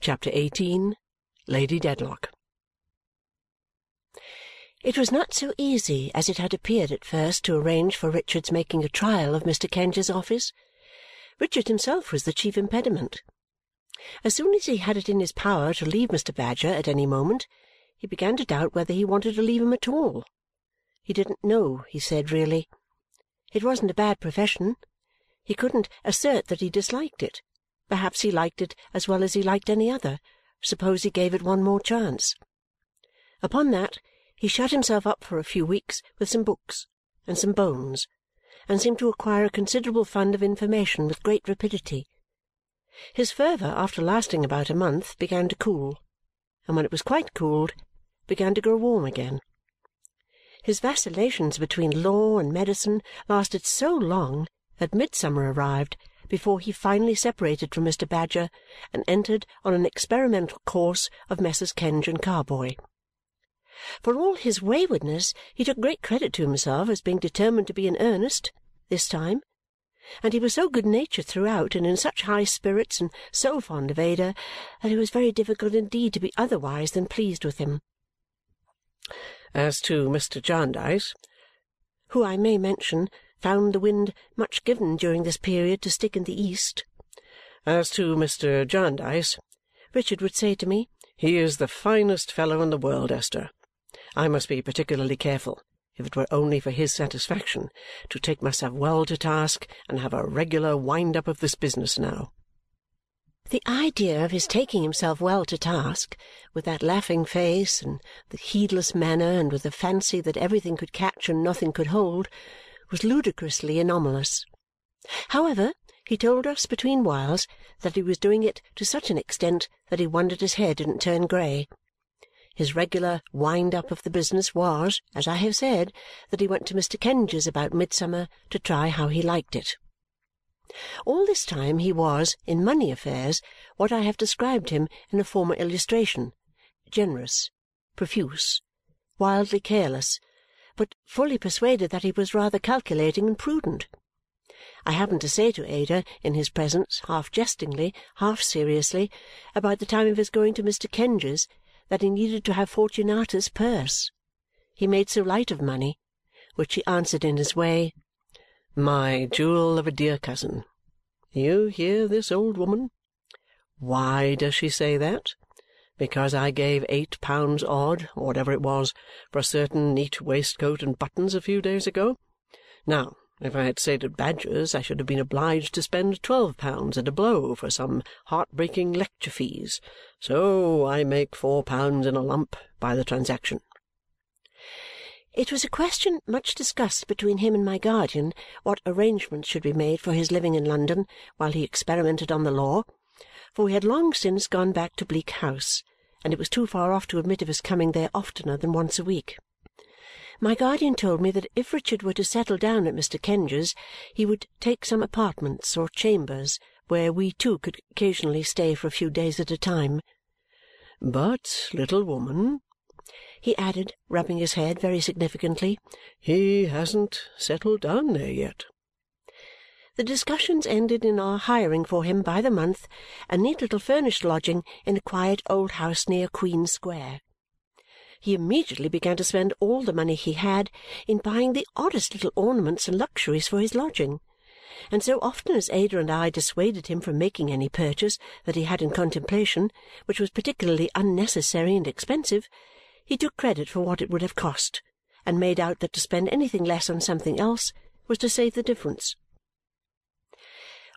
CHAPTER XVIII Lady Dedlock It was not so easy as it had appeared at first to arrange for Richard's making a trial of Mr. Kenge's office. Richard himself was the chief impediment. As soon as he had it in his power to leave Mr. Badger at any moment, he began to doubt whether he wanted to leave him at all. He didn't know, he said, really. It wasn't a bad profession. He couldn't assert that he disliked it. Perhaps he liked it as well as he liked any other. Suppose he gave it one more chance. Upon that, he shut himself up for a few weeks with some books and some bones and seemed to acquire a considerable fund of information with great rapidity. His fervour, after lasting about a month, began to cool, and when it was quite cooled, began to grow warm again. His vacillations between law and medicine lasted so long that midsummer arrived before he finally separated from Mr. Badger and entered on an experimental course of Messrs. Kenge and Carboy. For all his waywardness, he took great credit to himself as being determined to be in earnest, this time, and he was so good-natured throughout and in such high spirits and so fond of Ada that it was very difficult indeed to be otherwise than pleased with him. As to Mr. Jarndyce, who I may mention found the wind much given during this period to stick in the east, as to Mr. Jarndyce, Richard would say to me, he is the finest fellow in the world, Esther. I must be particularly careful, if it were only for his satisfaction, to take myself well to task and have a regular wind-up of this business now. The idea of his taking himself well to task, with that laughing face, and the heedless manner, and with the fancy that everything could catch and nothing could hold, was ludicrously anomalous. However, he told us between whiles that he was doing it to such an extent that he wondered his hair didn't turn grey. His regular wind up of the business was, as I have said, that he went to Mr. Kenge's about midsummer to try how he liked it. All this time he was, in money affairs, what I have described him in a former illustration generous, profuse, wildly careless, but fully persuaded that he was rather calculating and prudent. I happened to say to Ada, in his presence, half jestingly, half seriously, about the time of his going to Mr. Kenge's that he needed to have Fortunatus's purse. He made so light of money, which he answered in his way, "My jewel of a dear cousin, you hear this old woman? Why does she say that? Because I gave eight pounds odd, or whatever it was, for a certain neat waistcoat and buttons a few days ago. Now, if I had stayed at Badger's, I should have been obliged to spend twelve pounds at a blow for some heart-breaking lecture fees, so I make four pounds in a lump by the transaction." It was a question much discussed between him and my guardian what arrangements should be made for his living in London while he experimented on the law, for we had long since gone back to Bleak House, and it was too far off to admit of his coming there oftener than once a week. My guardian told me that if Richard were to settle down at Mr. Kenge's, he would take some apartments or chambers where we too could occasionally stay for a few days at a time. "But, little woman," he added, rubbing his head very significantly, "he hasn't settled down there yet." The discussions ended in our hiring for him by the month a neat little furnished lodging in a quiet old house near Queen Square he immediately began to spend all the money he had in buying the oddest little ornaments and luxuries for his lodging, and so often as Ada and I dissuaded him from making any purchase that he had in contemplation which was particularly unnecessary and expensive, he took credit for what it would have cost and made out that to spend anything less on something else was to save the difference.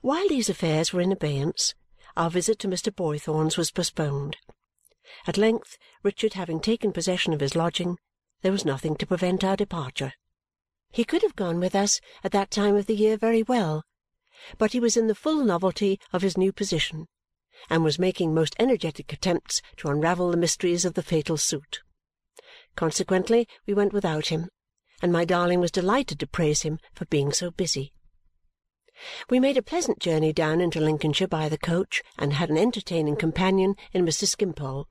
While these affairs were in abeyance, our visit to Mr. Boythorn's was postponed. At length, Richard having taken possession of his lodging, there was nothing to prevent our departure. He could have gone with us at that time of the year very well, but he was in the full novelty of his new position and was making most energetic attempts to unravel the mysteries of the fatal suit. Consequently, we went without him, and my darling was delighted to praise him for being so busy. We made a pleasant journey down into Lincolnshire by the coach and had an entertaining companion in Mr. Skimpole.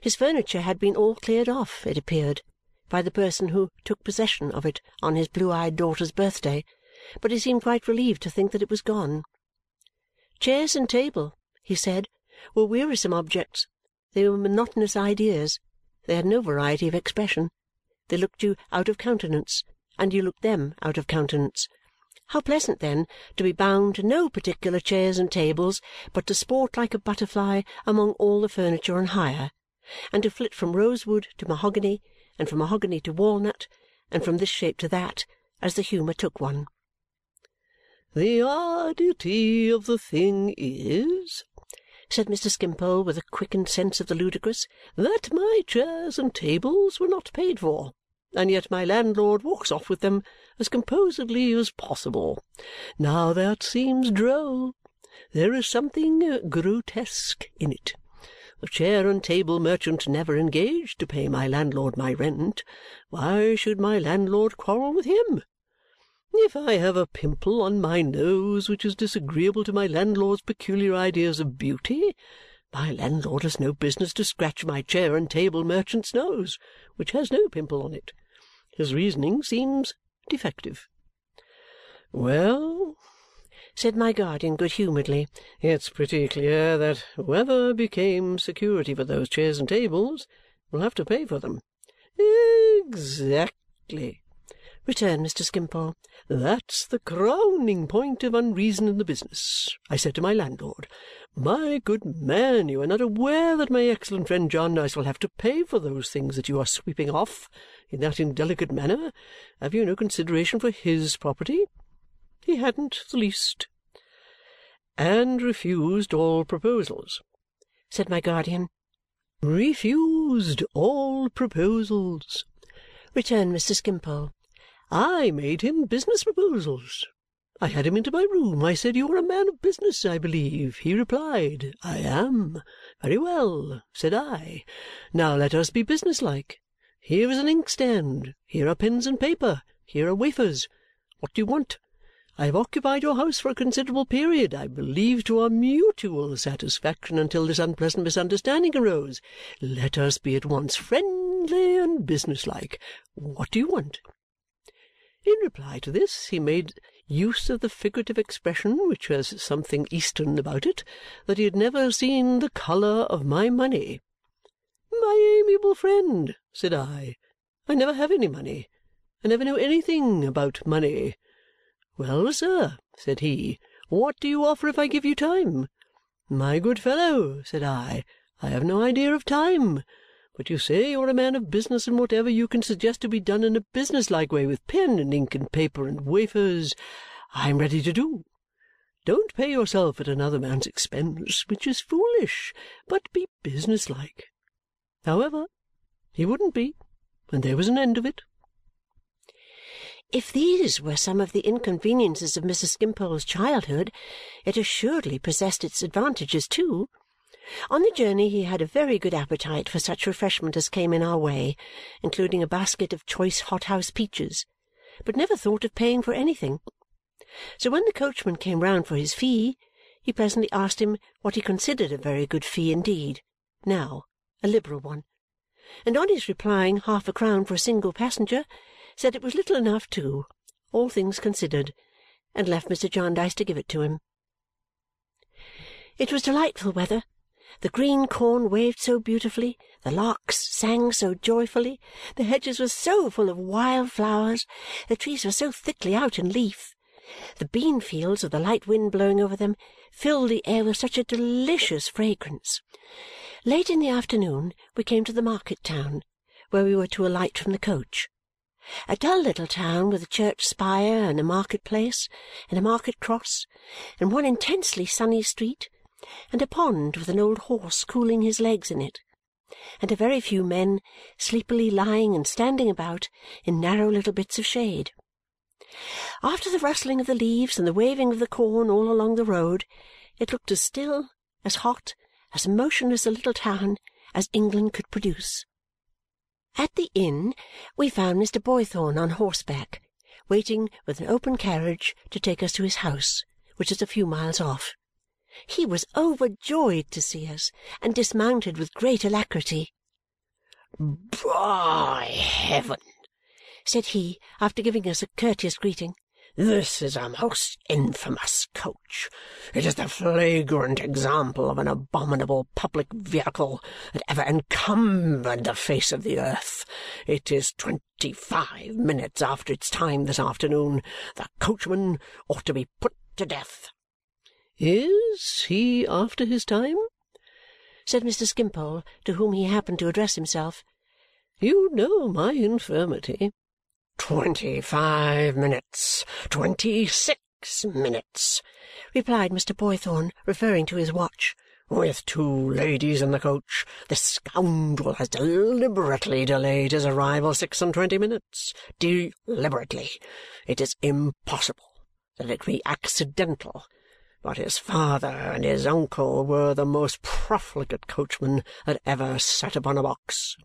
His furniture had been all cleared off, it appeared, by the person who took possession of it on his blue-eyed daughter's birthday, but he seemed quite relieved to think that it was gone. Chairs and table, he said, were wearisome objects, they were monotonous ideas, they had no variety of expression, they looked you out of countenance, and you looked them out of countenance. How pleasant, then, to be bound to no particular chairs and tables, but to sport like a butterfly among all the furniture on hire, and to flit from rosewood to mahogany, and from mahogany to walnut, and from this shape to that, as the humour took one. "The oddity of the thing is," said Mr. Skimpole with a quickened sense of the ludicrous, "that my chairs and tables were not paid for and yet my landlord walks off with them as composedly as possible. Now that seems droll. There is something grotesque in it. The chair and table merchant never engaged to pay my landlord my rent. Why should my landlord quarrel with him? If I have a pimple on my nose which is disagreeable to my landlord's peculiar ideas of beauty, my landlord has no business to scratch my chair and table merchant's nose, which has no pimple on it. His reasoning seems defective. "Well," said my guardian good-humouredly, "it's pretty clear that whoever became security for those chairs and tables will have to pay for them." "Exactly," returned Mr. Skimpole. "That's the crowning point of unreason in the business. I said to my landlord, 'My good man, you are not aware that my excellent friend Jarndyce will have to pay for those things that you are sweeping off in that indelicate manner? Have you no consideration for HIS property?' He hadn't the least." "And refused all proposals," said my guardian. "Refused all proposals," returned Mr. Skimpole. "I made him business proposals. I had him into my room. I said, 'You are a man of business, I believe?' He replied, 'I am.' 'Very well,' said I. 'Now let us be businesslike. Here is an inkstand, here are pens and paper, here are wafers. What do you want? I have occupied your house for a considerable period, I believe to our mutual satisfaction, until this unpleasant misunderstanding arose. Let us be at once friendly and businesslike. What do you want?' In reply to this, he made use of the figurative expression, which has something Eastern about it, that he had never seen the colour of my money. 'My amiable friend!' said I. 'I never have any money. I never know anything about money.' 'Well, sir,' said he, 'what do you offer if I give you time?' 'My good fellow,' said I, 'I have no idea of time. But you say you are a man of business, and whatever you can suggest to be done in a business-like way with pen and ink and paper and wafers, I am ready to do. Don't pay yourself at another man's expense, which is foolish, but be business-like. However, he wouldn't be, and there was an end of it. If these were some of the inconveniences of Mrs. Skimpole's childhood, it assuredly possessed its advantages too. On the journey he had a very good appetite for such refreshment as came in our way, including a basket of choice hothouse peaches, but never thought of paying for anything. So when the coachman came round for his fee, he presently asked him what he considered a very good fee indeed, now a liberal one, and on his replying half a crown for a single passenger, said it was little enough too, all things considered, and left Mr. Jarndyce to give it to him. It was delightful weather. The green corn waved so beautifully, the larks sang so joyfully, the hedges were so full of wild flowers, the trees were so thickly out in leaf, the bean fields, with the light wind blowing over them, filled the air with such a delicious fragrance. Late in the afternoon we came to the market town, where we were to alight from the coach. A dull little town with a church spire, and a market-place, and a market-cross, and one intensely sunny street, and a pond with an old horse cooling his legs in it, and a very few men sleepily lying and standing about in narrow little bits of shade. After the rustling of the leaves and the waving of the corn all along the road, it looked as still, as hot, as motionless a little town as England could produce. At the inn we found Mr. Boythorn on horseback, waiting with an open carriage to take us to his house, which is a few miles off. He was overjoyed to see us and dismounted with great alacrity. "By heaven!" said he after giving us a courteous greeting. This is a most infamous coach. It is the flagrant example of an abominable public vehicle that ever encumbered the face of the earth. It is twenty-five minutes after its time this afternoon. The coachman ought to be put to death. Is he after his time? said Mr. Skimpole, to whom he happened to address himself. You know my infirmity. Twenty-five minutes. Twenty-six minutes, replied Mr. Boythorn, referring to his watch. With two ladies in the coach, this scoundrel has deliberately delayed his arrival six and twenty minutes. Deliberately. It is impossible that it be accidental, but his father and his uncle were the most profligate coachmen that ever sat upon a box.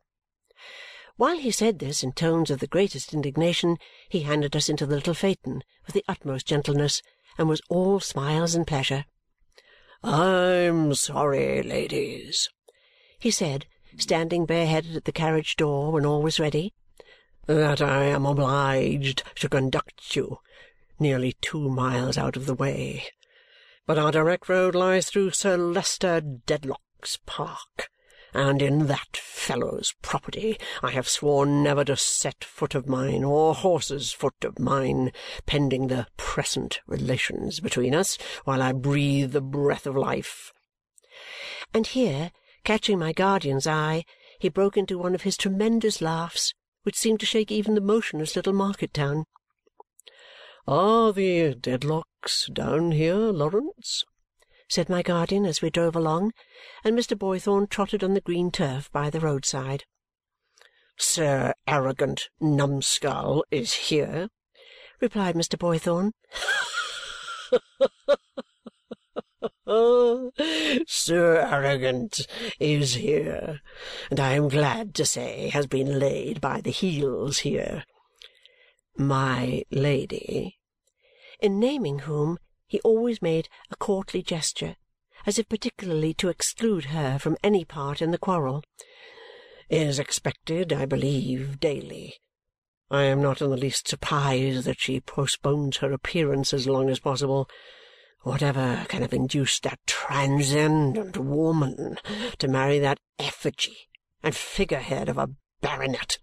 While he said this in tones of the greatest indignation, he handed us into the little phaeton with the utmost gentleness and was all smiles and pleasure. "I'm sorry, ladies," he said, standing bareheaded at the carriage door when all was ready, "that I am obliged to conduct you nearly two miles out of the way, but our direct road lies through Sir Leicester Dedlock's park and in that fellow's property I have sworn never to set foot of mine or horse's foot of mine, pending the present relations between us while I breathe the breath of life." And here, catching my guardian's eye, he broke into one of his tremendous laughs, which seemed to shake even the motionless little market-town. "Are the Dedlocks down here, Lawrence?" said my guardian as we drove along, and Mr. Boythorn trotted on the green turf by the roadside. "Sir Arrogant Numskull is here," replied Mr. Boythorn. Sir Arrogant is here, and I am glad to say has been laid by the heels here. My Lady, in naming whom he always made a courtly gesture, as if particularly to exclude her from any part in the quarrel. "Is expected, I believe, daily. I am not in the least surprised that she postpones her appearance as long as possible. Whatever can have induced that transcendent woman to marry that effigy and figurehead of a baronet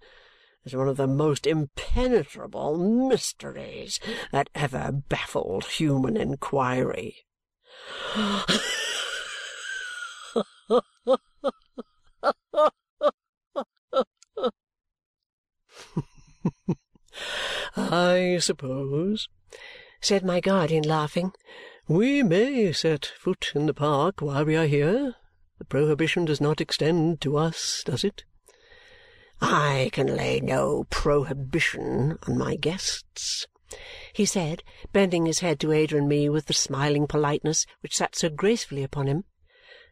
is one of the most impenetrable mysteries that ever baffled human inquiry. I suppose, said my guardian, laughing, we may set foot in the park while we are here. The prohibition does not extend to us, does it? I can lay no prohibition on my guests," he said, bending his head to Ada and me with the smiling politeness which sat so gracefully upon him,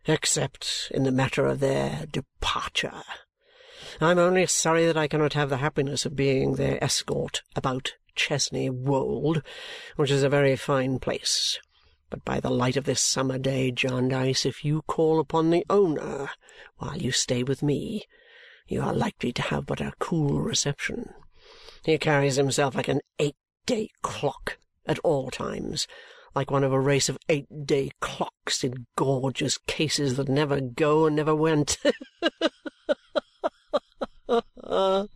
"except in the matter of their departure. I am only sorry that I cannot have the happiness of being their escort about Chesney Wold, which is a very fine place. But by the light of this summer day, Jarndyce, if you call upon the owner while you stay with me you are likely to have but a cool reception. He carries himself like an eight-day clock at all times, like one of a race of eight-day clocks in gorgeous cases that never go and never went. ah,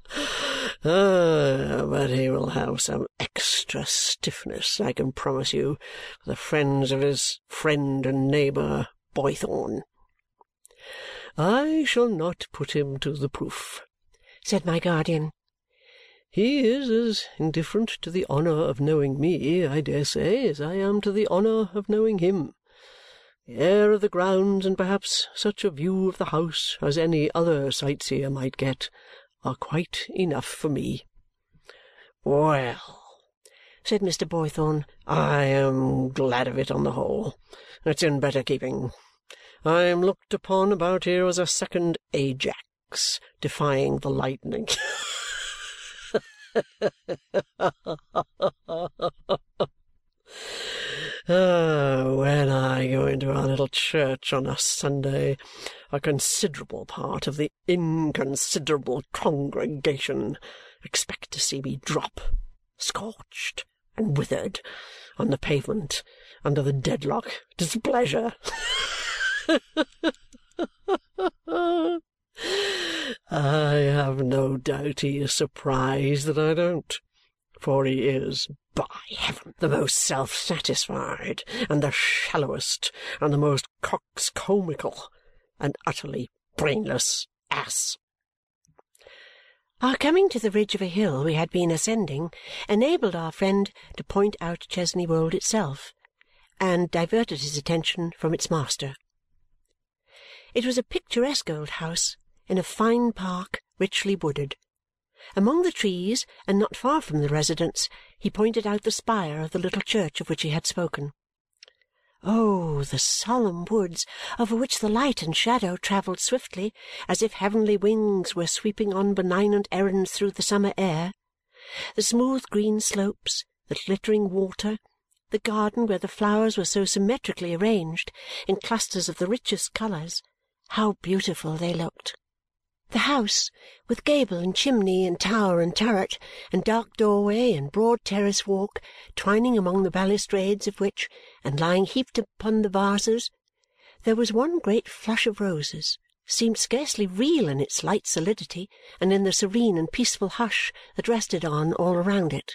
but he will have some extra stiffness, I can promise you, for the friends of his friend and neighbour Boythorn. I shall not put him to the proof," said my guardian. "He is as indifferent to the honour of knowing me, I dare say, as I am to the honour of knowing him. The air of the grounds and perhaps such a view of the house as any other sightseer might get are quite enough for me." "Well," said Mr. Boythorn, "I am glad of it on the whole. It's in better keeping. I am looked upon about here as a second Ajax defying the lightning. Ah, when I go into our little church on a Sunday, a considerable part of the inconsiderable congregation expect to see me drop, scorched, and withered on the pavement under the Dedlock displeasure. I have no doubt he is surprised that I don't, for he is, by heaven, the most self-satisfied, and the shallowest, and the most coxcombical, and utterly brainless ass. Our coming to the ridge of a hill we had been ascending enabled our friend to point out Chesney Wold itself and diverted his attention from its master. It was a picturesque old house in a fine park richly wooded. Among the trees, and not far from the residence, he pointed out the spire of the little church of which he had spoken. Oh, the solemn woods over which the light and shadow travelled swiftly, as if heavenly wings were sweeping on benignant errands through the summer air! The smooth green slopes, the glittering water, the garden where the flowers were so symmetrically arranged, in clusters of the richest colours, how beautiful they looked! The house, with gable and chimney and tower and turret, and dark doorway and broad terrace walk, twining among the balustrades of which, and lying heaped upon the vases, there was one great flush of roses, seemed scarcely real in its light solidity and in the serene and peaceful hush that rested on all around it.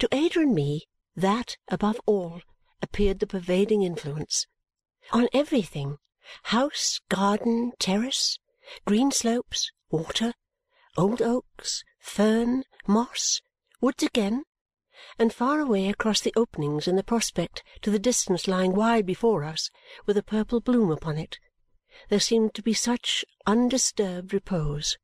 To Ada and me that, above all, appeared the pervading influence. On everything, house, garden, terrace green slopes, water, old oaks, fern, moss, woods again, and far away across the openings in the prospect to the distance lying wide before us with a purple bloom upon it, there seemed to be such undisturbed repose.